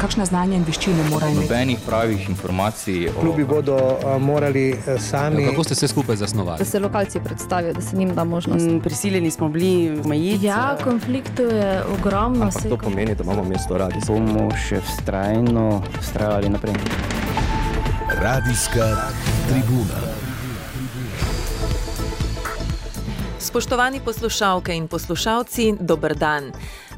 kakšne znanje in veščine morajo imeti? Nobenih pravih informacij. O... Klubi bodo uh, morali uh, sami. Kako ste se skupaj zasnovali? Da se lokalci predstavijo, da se njim da možnost. Mm, prisiljeni smo bili omejiti. Ja, konfliktov je ogromno. Ampak to pomeni, da imamo mesto radi. Bomo še vztrajno vztrajali naprej. Radijska tribuna. Spoštovani poslušalke in poslušalci, dober dan.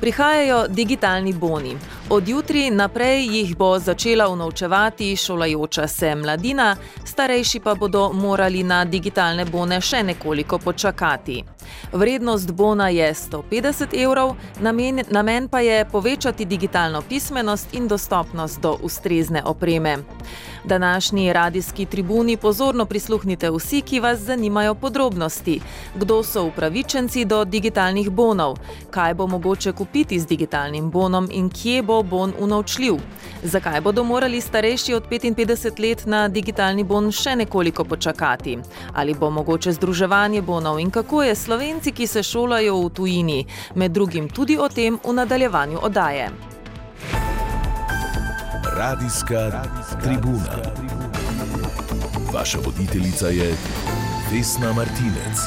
Prihajajo digitalni boni. Od jutri naprej jih bo začela unovčevati šolajoča se mladina, starejši pa bodo morali na digitalne bone še nekoliko počakati. Vrednost bona je 150 evrov, namen, namen pa je povečati digitalno pismenost in dostopnost do ustrezne opreme. Današnji radijski tribuni pozorno prisluhnite vsi, ki vas zanimajo podrobnosti. Kdo so upravičenci do digitalnih bonov? Kaj bo mogoče kupiti z digitalnim bonom in kje bo bon unovčljiv? Zakaj bodo morali starejši od 55 let na digitalni bon še nekoliko počakati? Ali bo mogoče združevanje bonov in kako je slovenci, ki se šolajo v tujini? Med drugim tudi o tem v nadaljevanju oddaje. Radijska tribuna. Vaša voditeljica je Vesna Martinec.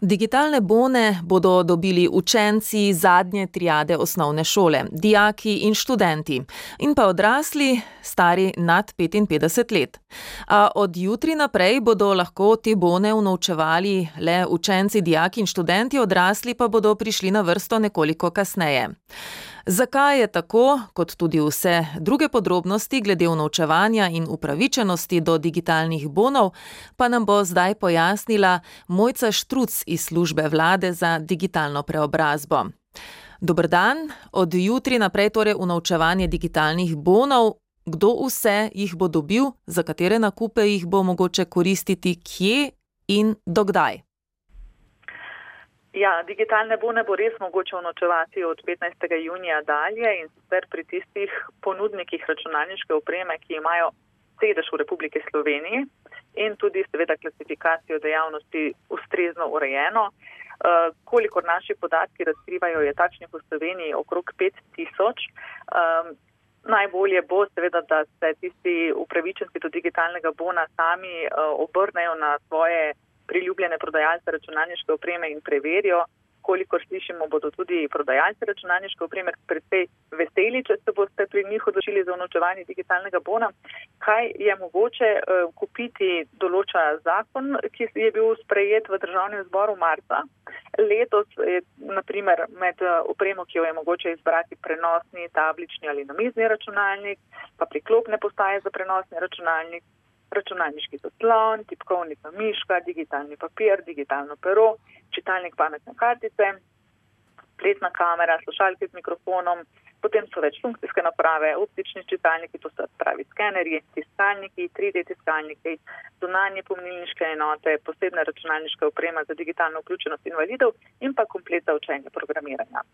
Digitalne bone bodo dobili učenci zadnje triade osnovne šole, dijaki in študenti, in pa odrasli, stari nad 55 let. A od jutri naprej bodo lahko te bone unovčevali le učenci, dijaki in študenti, odrasli pa bodo prišli na vrsto nekoliko kasneje. Zakaj je tako, kot tudi vse druge podrobnosti glede unovčevanja in upravičenosti do digitalnih bonov, pa nam bo zdaj pojasnila Mojca Štruc iz službe vlade za digitalno preobrazbo. Dobr dan, od jutri naprej torej unovčevanje digitalnih bonov. Kdo vse jih bo dobil, za katere nakupe jih bo mogoče koristiti, kje in dokdaj? Ja, digitalne bone bo res mogoče unočevati od 15. junija dalje in sicer pri tistih ponudnikih računalniške opreme, ki imajo sedež v Republiki Sloveniji in tudi seveda klasifikacijo dejavnosti ustrezno urejeno. Uh, kolikor naši podatki razkrivajo, je takšnih v Sloveniji okrog 5000. Um, najbolje bo seveda, da se tisti upravičenci do digitalnega bona sami uh, obrnejo na svoje priljubljene prodajalce računalniške opreme in preverijo, koliko slišimo, bodo tudi prodajalci računalniške opreme predvsej veseli, če se boste pri njih odločili za unočevanje digitalnega bona. Kaj je mogoče uh, kupiti, določa zakon, ki je bil sprejet v državnem zboru marca. Letos je naprimer med eh, opremo, ki jo je mogoče izbrati prenosni, tablični ali namizni računalnik, pa priklopne postaje za prenosni računalnik, računalniški zaslon, tipkovnica miška, digitalni papir, digitalno pero, čitalnik pametne kartice, spletna kamera, slušalke z mikrofonom, potem so več funkcijske naprave, optični čitalniki, to so pravi skenerji, tiskalniki, 3D tiskalniki, zunanje pomnilniške enote, posebna računalniška oprema za digitalno vključenost invalidov in pa komplet za učenje programiranja.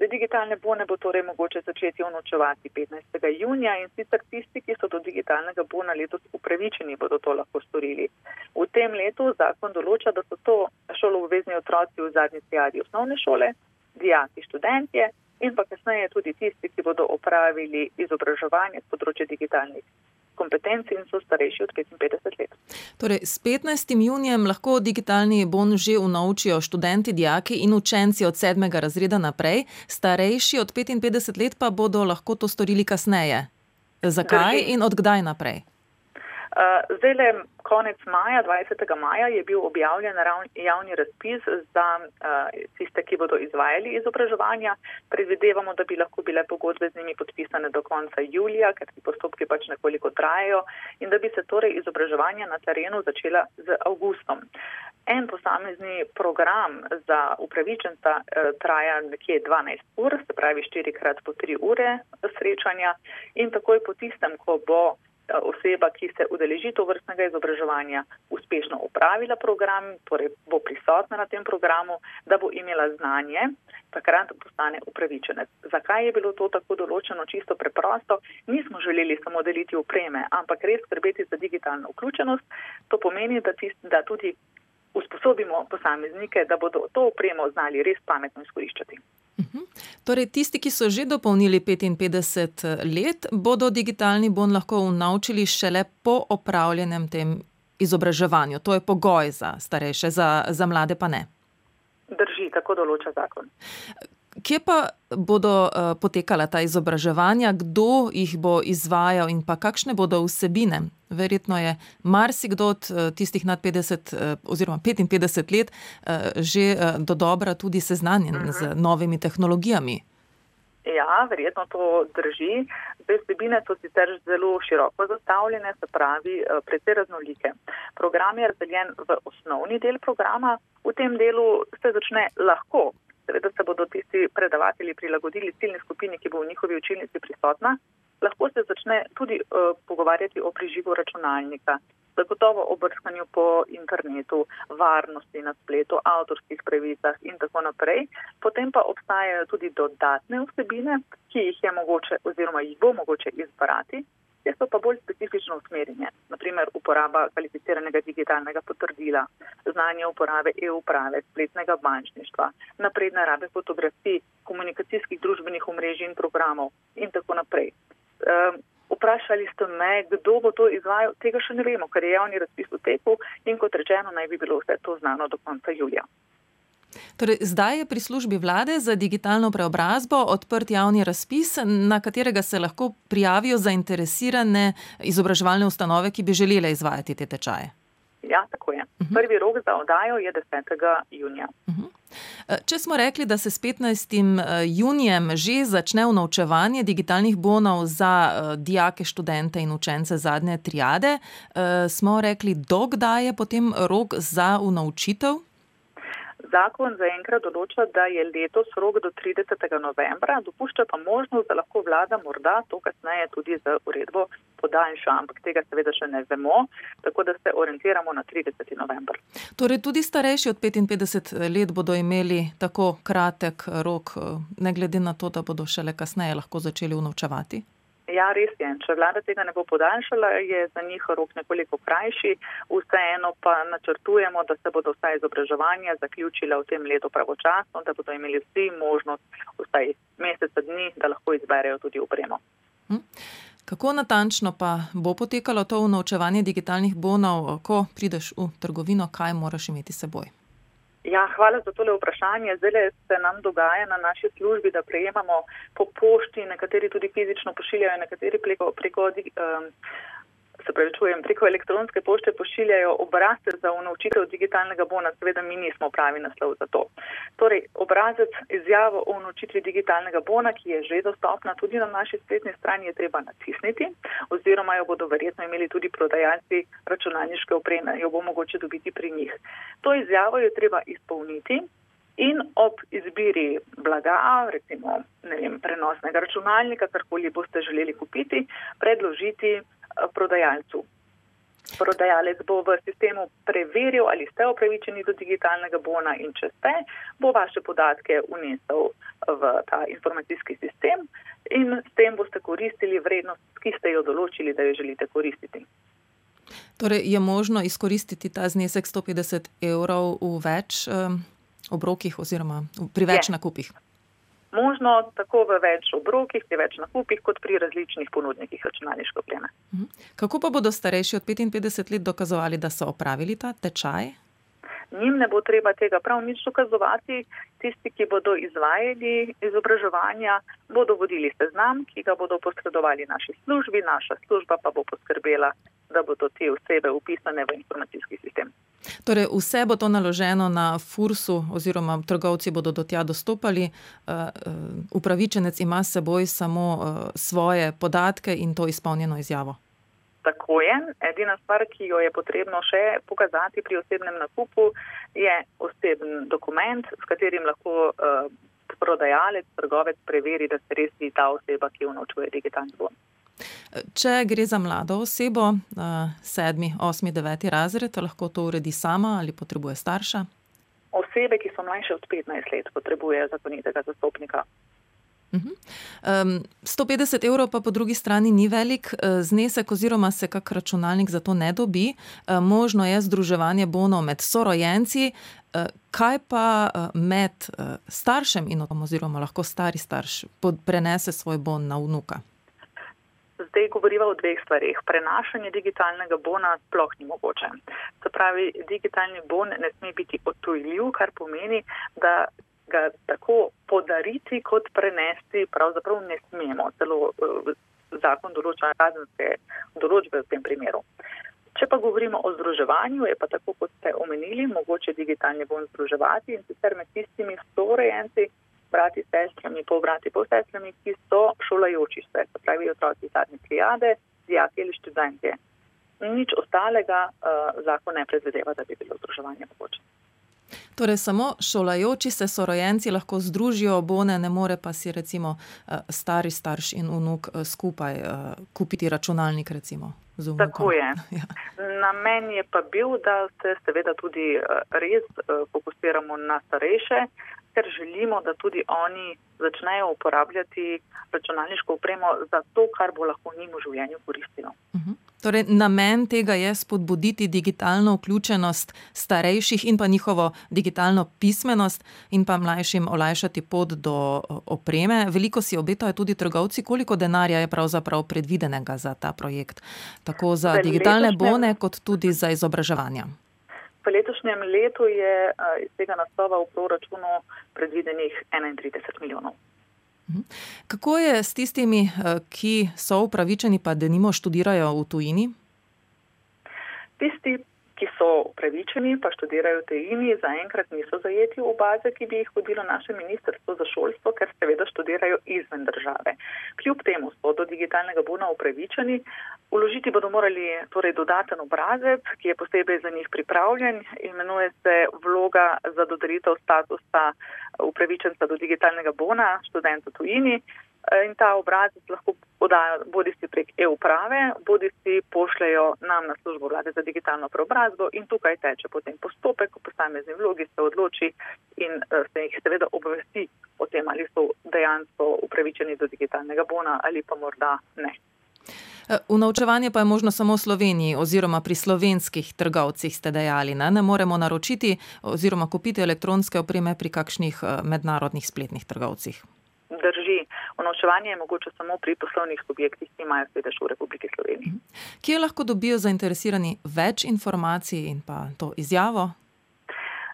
Za digitalne bone bo torej mogoče začeti unočevati 15. junija in sicer tisti, ki so do digitalnega bona letos upravičeni, bodo to lahko storili. V tem letu zakon določa, da so to šoloobvezni otroci v zadnji triadi osnovne šole, dijaki, študentje in pa kasneje tudi tisti, ki bodo opravili izobraževanje z področja digitalnih kompetenci in so starejši od 55 let. Torej, s 15. junijem lahko digitalni bon že unovčijo študenti, dijaki in učenci od 7. razreda naprej, starejši od 55 let pa bodo lahko to storili kasneje. Zakaj Drži. in odkdaj naprej? Uh, zdaj le konec maja, 20. maja, je bil objavljen javni razpis za uh, tiste, ki bodo izvajali izobraževanja. Predvidevamo, da bi lahko bile pogodbe z njimi podpisane do konca julija, ker ti postopki pač nekoliko trajajo in da bi se torej izobraževanja na terenu začela z avgustom. En posamezni program za upravičenca uh, traja nekje 12 ur, se pravi 4 krat po 3 ure srečanja in takoj po tistem, ko bo oseba, ki se udeleži to vrstnega izobraževanja, uspešno upravila program, torej bo prisotna na tem programu, da bo imela znanje, takrat postane upravičenec. Zakaj je bilo to tako določeno čisto preprosto? Nismo želeli samo deliti opreme, ampak res skrbeti za digitalno vključenost. To pomeni, da, tist, da tudi usposobimo posameznike, da bodo to opremo znali res pametno izkoriščati. Uhum. Torej, tisti, ki so že dopolnili 55 let, bodo digitalni bon lahko unovčili šele po opravljenem tem izobraževanju. To je pogoj za starejše, za, za mlade pa ne. Drži, tako določa zakon. Kje pa bodo uh, potekala ta izobraževanja, kdo jih bo izvajal in pa kakšne bodo vsebine? Verjetno je marsikdo od uh, tistih nad 50 uh, oziroma 55 let uh, že uh, do dobra tudi seznanjen uh -huh. z novimi tehnologijami. Ja, verjetno to drži. Te vsebine so sicer zelo široko zastavljene, se pravi, precej raznolike. Program je razdeljen v osnovni del programa. V tem delu se začne lahko seveda se bodo tisti predavatelji prilagodili ciljni skupini, ki bo v njihovi učilnici prisotna, lahko se začne tudi uh, pogovarjati o prižigu računalnika, zagotovo o brskanju po internetu, varnosti na spletu, avtorskih pravicah in tako naprej. Potem pa obstajajo tudi dodatne vsebine, ki jih je mogoče oziroma jih bo mogoče izbrati te so pa bolj specifično usmerjene. Naprimer, uporaba kvalificiranega digitalnega potrdila, znanje uporabe e-uprave, spletnega bančništva, napredne rabe fotografij, komunikacijskih družbenih omrežij in programov in tako naprej. Um, Vprašali ste me, kdo bo to izvajal, tega še ne vemo, ker je javni razpis v teku in kot rečeno, naj bi bilo vse to znano do konca julija. Torej, zdaj je pri službi vlade za digitalno preobrazbo odprt javni razpis, na katerega se lahko prijavijo zainteresirane izobraževalne ustanove, ki bi želele izvajati te tečaje. Ja, tako je. Mhm. Prvi rok za oddajo je 10. junija. Mhm. Če smo rekli, da se s 15. Eh, junijem že začne unovčevanje digitalnih bonov za eh, dijake, študente in učence zadnje triade, smo rekli, dokdaj je potem rok za unovčitev? Zakon zaenkrat določa, da je letos rok do 30. novembra, dopušča pa možnost, da lahko vlada morda to kasneje tudi z uredbo podaljša, ampak tega seveda še ne vemo, tako da se orientiramo na 30. november. Torej tudi starejši od 55 let bodo imeli tako kratek rok, ne glede na to, da bodo šele kasneje lahko začeli unovčevati? Ja, res je. Če vlada tega ne bo podaljšala, je za njih rok nekoliko krajši. Vseeno pa načrtujemo, da se bodo vsa izobraževanja zaključila v tem letu pravočasno, da bodo imeli vsi možnost vsaj meseca dni, da lahko izberejo tudi upremo. Hm. Kako natančno pa bo potekalo to unovčevanje digitalnih bonov, ko prideš v trgovino, kaj moraš imeti seboj? Ja, hvala za tole vprašanje. Zdaj se nam dogaja na naši službi, da prejemamo po pošti, nekateri tudi fizično pošiljajo, nekateri preko, preko um, se pravi, čujem, preko elektronske pošte pošiljajo obrazce za unovčitev digitalnega bona, seveda mi nismo pravi naslov za to. Torej, obrazec izjavo o unovčitvi digitalnega bona, ki je že dostopna tudi na naši spletni strani, je treba natisniti oziroma jo bodo verjetno imeli tudi prodajalci računalniške opreme, jo bo mogoče dobiti pri njih. To izjavo je treba izpolniti. In ob izbiri blaga, recimo vem, prenosnega računalnika, karkoli boste želeli kupiti, predložiti prodajalcu. Prodajalec bo v sistemu preveril, ali ste upravičeni do digitalnega bona in če ste, bo vaše podatke unesel v ta informacijski sistem in s tem boste koristili vrednost, ki ste jo določili, da jo želite koristiti. Torej, je možno izkoristiti ta znesek 150 evrov v več um, obrokih oziroma pri več je. nakupih? Možno tako v več obrokih, pri več nakupih, kot pri različnih ponudnikih računalniške opreme. Mhm. Kako pa bodo starejši od 55 let dokazovali, da so opravili ta tečaj? Njim ne bo treba tega prav nič dokazovati. Tisti, ki bodo izvajali izobraževanja, bodo vodili seznam, ki ga bodo posredovali naši službi, naša služba pa bo poskrbela, da bodo te osebe upisane v informacijski sistem. Torej, vse bo to naloženo na FURS-u, oziroma trgovci bodo do tja dostopali. Eh, eh, upravičenec ima s seboj samo eh, svoje podatke in to izpolnjeno izjavo. Tako je. Edina stvar, ki jo je potrebno še pokazati pri osebnem nakupu, je osebni dokument, s katerim lahko prodajalec, trgovec preveri, da se res je ta oseba, ki unovčuje digitalni bon. Če gre za mlado osebo, sedmi, osmi, deveti razred, lahko to uredi sama ali potrebuje starša? Osebe, ki so mlajše od 15 let, potrebujejo zakonitega zastopnika. Um, 150 evrov pa po drugi strani ni velik uh, znesek, oziroma se kak računalnik za to ne dobi. Uh, možno je združevanje bonov med sorojenci. Uh, kaj pa uh, med uh, staršem in otrokom, oziroma lahko stari starš prenese svoj bon na vnuka? Zdaj govorimo o dveh stvarih. Prenašanje digitalnega bona sploh ni mogoče. Se pravi, digitalni bon ne sme biti otujljiv, kar pomeni, da ga tako podariti kot prenesti pravzaprav ne smemo. Celo eh, zakon določa kazenske določbe v tem primeru. Če pa govorimo o združevanju, je pa tako, kot ste omenili, mogoče digitalni bon združevati in sicer med tistimi sorojenci, brati, sestrami, polbrati, polsestrami, ki so šolajoči se, se pravi otroci zadnje triade, dijaki ali študentje. Nič ostalega uh, zakon ne predvideva, da bi bilo združevanje mogoče. Torej, samo šolajoči se sorojenci lahko združijo bone, ne more pa si recimo eh, stari starš in unuk eh, skupaj eh, kupiti računalnik. Recimo, Tako je. Ja. Namen je pa bil, da se seveda tudi res fokusiramo na starejše, ker želimo, da tudi oni začnejo uporabljati računalniško upremo za to, kar bo lahko njim v življenju koristilo. Uh -huh. Torej, namen tega je spodbuditi digitalno vključenost starejših in pa njihovo digitalno pismenost in pa mlajšim olajšati pot do opreme. Veliko si obetajo tudi trgovci, koliko denarja je pravzaprav predvidenega za ta projekt, tako za digitalne bone, kot tudi za izobraževanje. V letošnjem letu je iz tega naslova v proračunu predvidenih 31 milijonov. Mhm. Kako je s tistimi, eh, ki so upravičeni, pa da nimo študirajo v tujini? Tisti, so upravičeni, pa študirajo v tujini, zaenkrat niso zajeti v baze, ki bi jih vodilo naše ministrstvo za šolstvo, ker seveda študirajo izven države. Kljub temu so do digitalnega bona upravičeni, uložiti bodo morali torej dodaten obrazec, ki je posebej za njih pripravljen, imenuje se vloga za dodelitev statusa upravičenca do digitalnega bona študenta tujini. In ta obrazec lahko podajo bodi si prek e-uprave, bodi si pošljajo nam na službo vlade za digitalno preobrazbo in tukaj teče potem postopek, ko posamezni vlogi se odloči in eh, se jih seveda obvesti o tem, ali so dejansko upravičeni do digitalnega bona ali pa morda ne. Unovčevanje eh, pa je možno samo v Sloveniji oziroma pri slovenskih trgovcih, ste dejali. Ne, ne moremo naročiti oziroma kupiti elektronske opreme pri kakšnih mednarodnih spletnih trgovcih drži. Unovčevanje je mogoče samo pri poslovnih subjektih, ki imajo sedež v Republiki Sloveniji. Mhm. Kje lahko dobijo zainteresirani več informacij in pa to izjavo?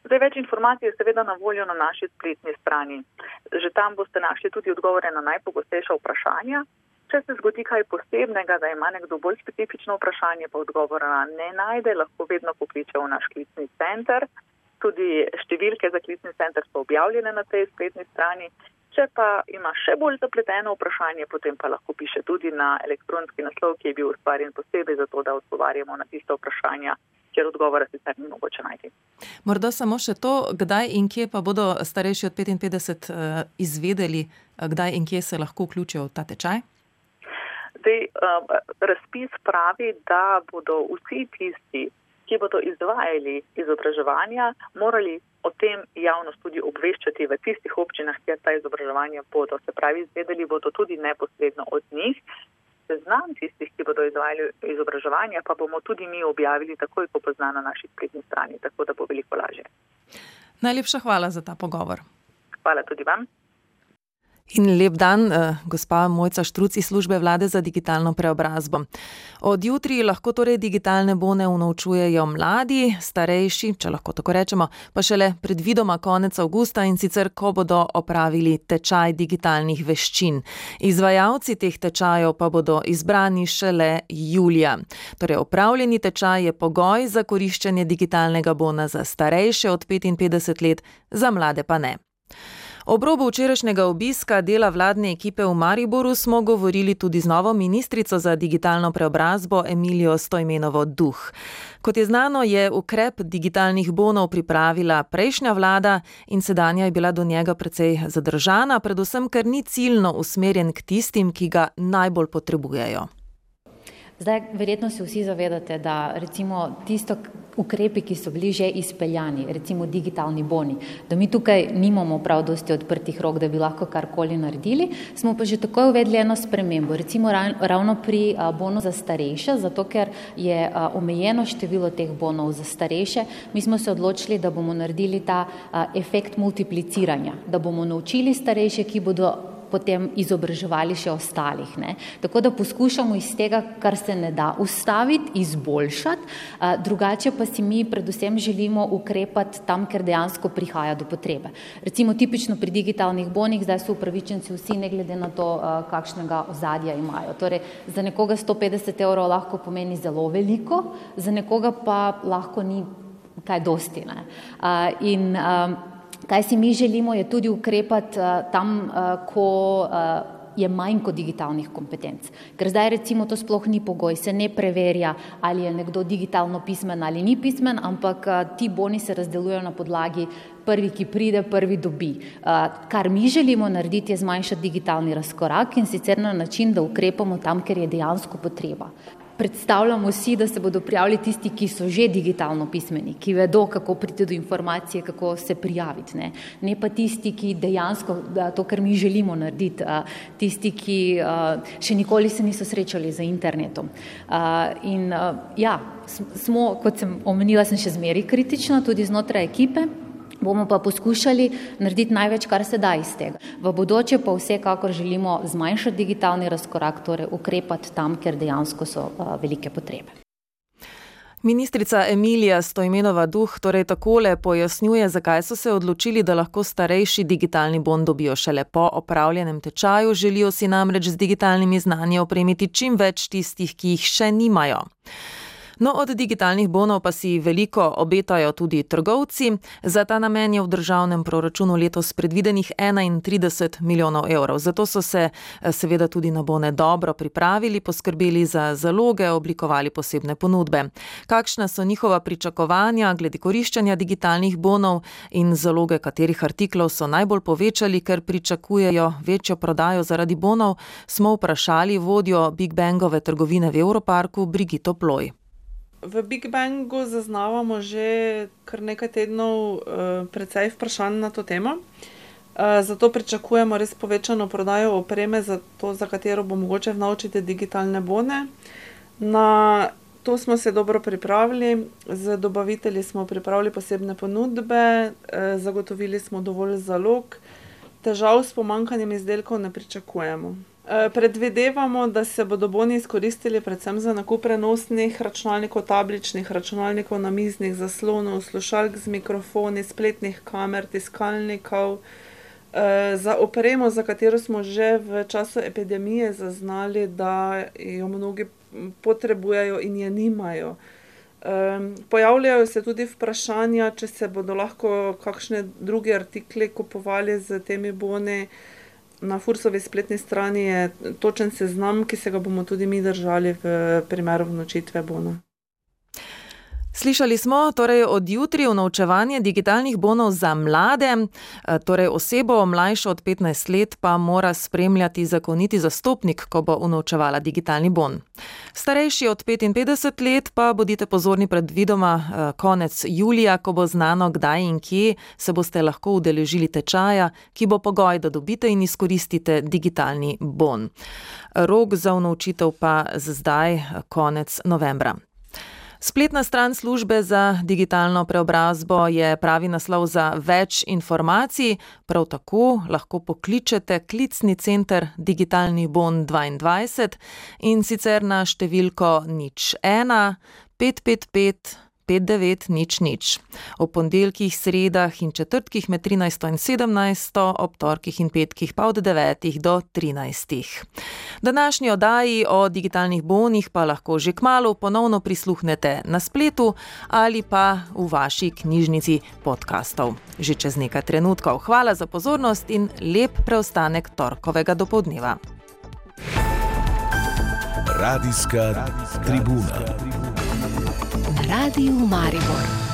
Zdaj, več informacij je seveda na voljo na naši spletni strani. Že tam boste našli tudi odgovore na najpogostejša vprašanja. Če se zgodi kaj posebnega, da ima nekdo bolj specifično vprašanje, pa odgovora ne najde, lahko vedno pokliče v naš klicni center. Tudi številke za klicni center so objavljene na tej spletni strani Če pa ima še bolj zapleteno vprašanje, potem pa lahko piše tudi na elektronski naslov, ki je bil ustvarjen posebej za to, da odgovarjamo na tiste vprašanja, kjer odgovora sicer ni mogoče najti. Morda samo še to, kdaj in kje pa bodo starejši od 55 uh, izvedeli, kdaj in kje se lahko vključijo v ta tečaj? Zdaj, uh, razpis pravi, da bodo vsi tisti, ki bodo izvajali izobraževanja, morali o tem javnost tudi obveščati v tistih občinah, kjer ta izobraževanja bodo. Se pravi, izvedeli bodo tudi neposredno od njih. Seznam tistih, ki bodo izvajali izobraževanja, pa bomo tudi mi objavili takoj, ko bo znano na naši spletni strani, tako da bo veliko lažje. Najlepša hvala za ta pogovor. Hvala tudi vam. In lep dan, eh, gospa Mojca Štruc iz službe vlade za digitalno preobrazbo. Od jutri lahko torej digitalne bone unovčujejo mladi, starejši, če lahko tako rečemo, pa šele predvidoma konec avgusta in sicer, ko bodo opravili tečaj digitalnih veščin. Izvajalci teh tečajev pa bodo izbrani šele julija. Torej, opravljeni tečaj je pogoj za koriščenje digitalnega bona za starejše od 55 let, za mlade pa ne. Ob robu včerajšnjega obiska dela vladne ekipe v Mariboru smo govorili tudi z novo ministrico za digitalno preobrazbo Emilijo Stojmenovo Duh. Kot je znano, je ukrep digitalnih bonov pripravila prejšnja vlada in sedanja je bila do njega precej zadržana, predvsem ker ni ciljno usmerjen k tistim, ki ga najbolj potrebujejo. Zdaj, verjetno se vsi zavedate, da recimo tisto ukrepi, ki so bili že izpeljani, recimo digitalni boni, da mi tukaj nimamo prav dosti odprtih rok, da bi lahko karkoli naredili, smo pa že takoj uvedli eno spremembo, recimo ravno pri bonu za starejše, zato ker je omejeno število teh bonov za starejše, mi smo se odločili, da bomo naredili ta efekt multipliciranja, da bomo naučili starejše, ki bodo potem izobraževali še ostalih. Ne. Tako da poskušamo iz tega, kar se ne da ustaviti, izboljšati, drugače pa si mi predvsem želimo ukrepati tam, ker dejansko prihaja do potrebe. Recimo tipično pri digitalnih bonih, zdaj so upravičenci vsi, ne glede na to, kakšnega ozadja imajo. Torej, za nekoga 150 evrov lahko pomeni zelo veliko, za nekoga pa lahko ni kaj dosti. Ne. In Kaj si mi želimo, je tudi ukrepati tam, ko je manj kot digitalnih kompetenc. Ker zdaj recimo to sploh ni pogoj, se ne preverja, ali je nekdo digitalno pismen ali ni pismen, ampak ti boni se razdelujejo na podlagi prvi, ki pride, prvi dobi. Kar mi želimo narediti, je zmanjšati digitalni razkorak in sicer na način, da ukrepamo tam, ker je dejansko potreba predstavljamo si, da se bodo prijavili tisti, ki so že digitalno pismeni, ki vedo, kako priti do informacije, kako se prijaviti. Ne, ne pa tisti, ki dejansko to, kar mi želimo narediti, tisti, ki še nikoli se niso srečali z internetom. In ja, smo, kot sem omenila, sem še zmeri kritična tudi znotraj ekipe. Bomo pa poskušali narediti največ, kar se da iz tega. V bodoče pa vsekakor želimo zmanjšati digitalni razkorak, torej ukrepati tam, kjer dejansko so velike potrebe. Ministrica Emilija Stojmenova Duh torej takole pojasnjuje, zakaj so se odločili, da lahko starejši digitalni bon dobijo šele po opravljenem tečaju, želijo si namreč z digitalnimi znanji opremiti čim več tistih, ki jih še nimajo. No, od digitalnih bonov pa si veliko obetajo tudi trgovci. Za ta namen je v državnem proračunu letos predvidenih 31 milijonov evrov. Zato so se eh, seveda tudi na bone dobro pripravili, poskrbeli za zaloge, oblikovali posebne ponudbe. Kakšna so njihova pričakovanja glede koriščanja digitalnih bonov in zaloge katerih artiklov so najbolj povečali, ker pričakujejo večjo prodajo zaradi bonov, smo vprašali vodjo Big Bangove trgovine v Europarku Brigito Ploj. V Big Bangu zaznavamo že kar nekaj tednov precej vprašanj na to temo. Zato pričakujemo res povečano prodajo opreme, za to, za katero bo mogoče vnovčiti digitalne bone. Na to smo se dobro pripravili, z dobavitelji smo pripravili posebne ponudbe, zagotovili smo dovolj zalog, težav s pomanjkanjem izdelkov ne pričakujemo. Predvidevamo, da se bodo boni izkoristili predvsem za nakup prenosnih računalnikov, tabličnih računalnikov, namiznih zaslonov, slušalk z mikrofoni, spletnih kamer, tiskalnikov, za opremo, za katero smo že v času epidemije zaznali, da jo mnogi potrebujejo in je nimajo. Pojavljajo se tudi vprašanja, če se bodo lahko kakšni drugi artikli kupovali s temi boni. Na Fursovi spletni strani je točen seznam, ki se ga bomo tudi mi držali v primeru vnovčitve bona. Slišali smo torej od jutri unovčevanje digitalnih bonov za mlade, torej osebo mlajšo od petnajst let pa mora spremljati zakoniti zastopnik, ko bo unovčevala digitalni bon. Starejši od petinpetdeset let pa bodite pozorni predvidoma konec julija, ko bo znano, kdaj in kje se boste lahko udeležili tečaja, ki bo pogoj, da dobite in izkoristite digitalni bon. Rok za unovčitev pa zdaj konec novembra. Spletna stran službe za digitalno preobrazbo je pravi naslov za več informacij, prav tako lahko pokličete klicni center Digitalni bon dvaindvajset, in sicer na številko nič, ena, pet, pet, pet, pet, devet, nič, nič. Ob ponedeljkih, sredah in četrtkih med trinajsto in sedemnajsto, ob torkih in petkih pa od devetih do trinajstih. Današnji oddaji o digitalnih bonih pa lahko že kmalu ponovno prisluhnete na spletu ali pa v vaši knjižnici podkastov. Že čez nekaj trenutkov. Hvala za pozornost in lep preostanek torkovega dopoldneva. Radijska tribuna. Na Radio Maribor.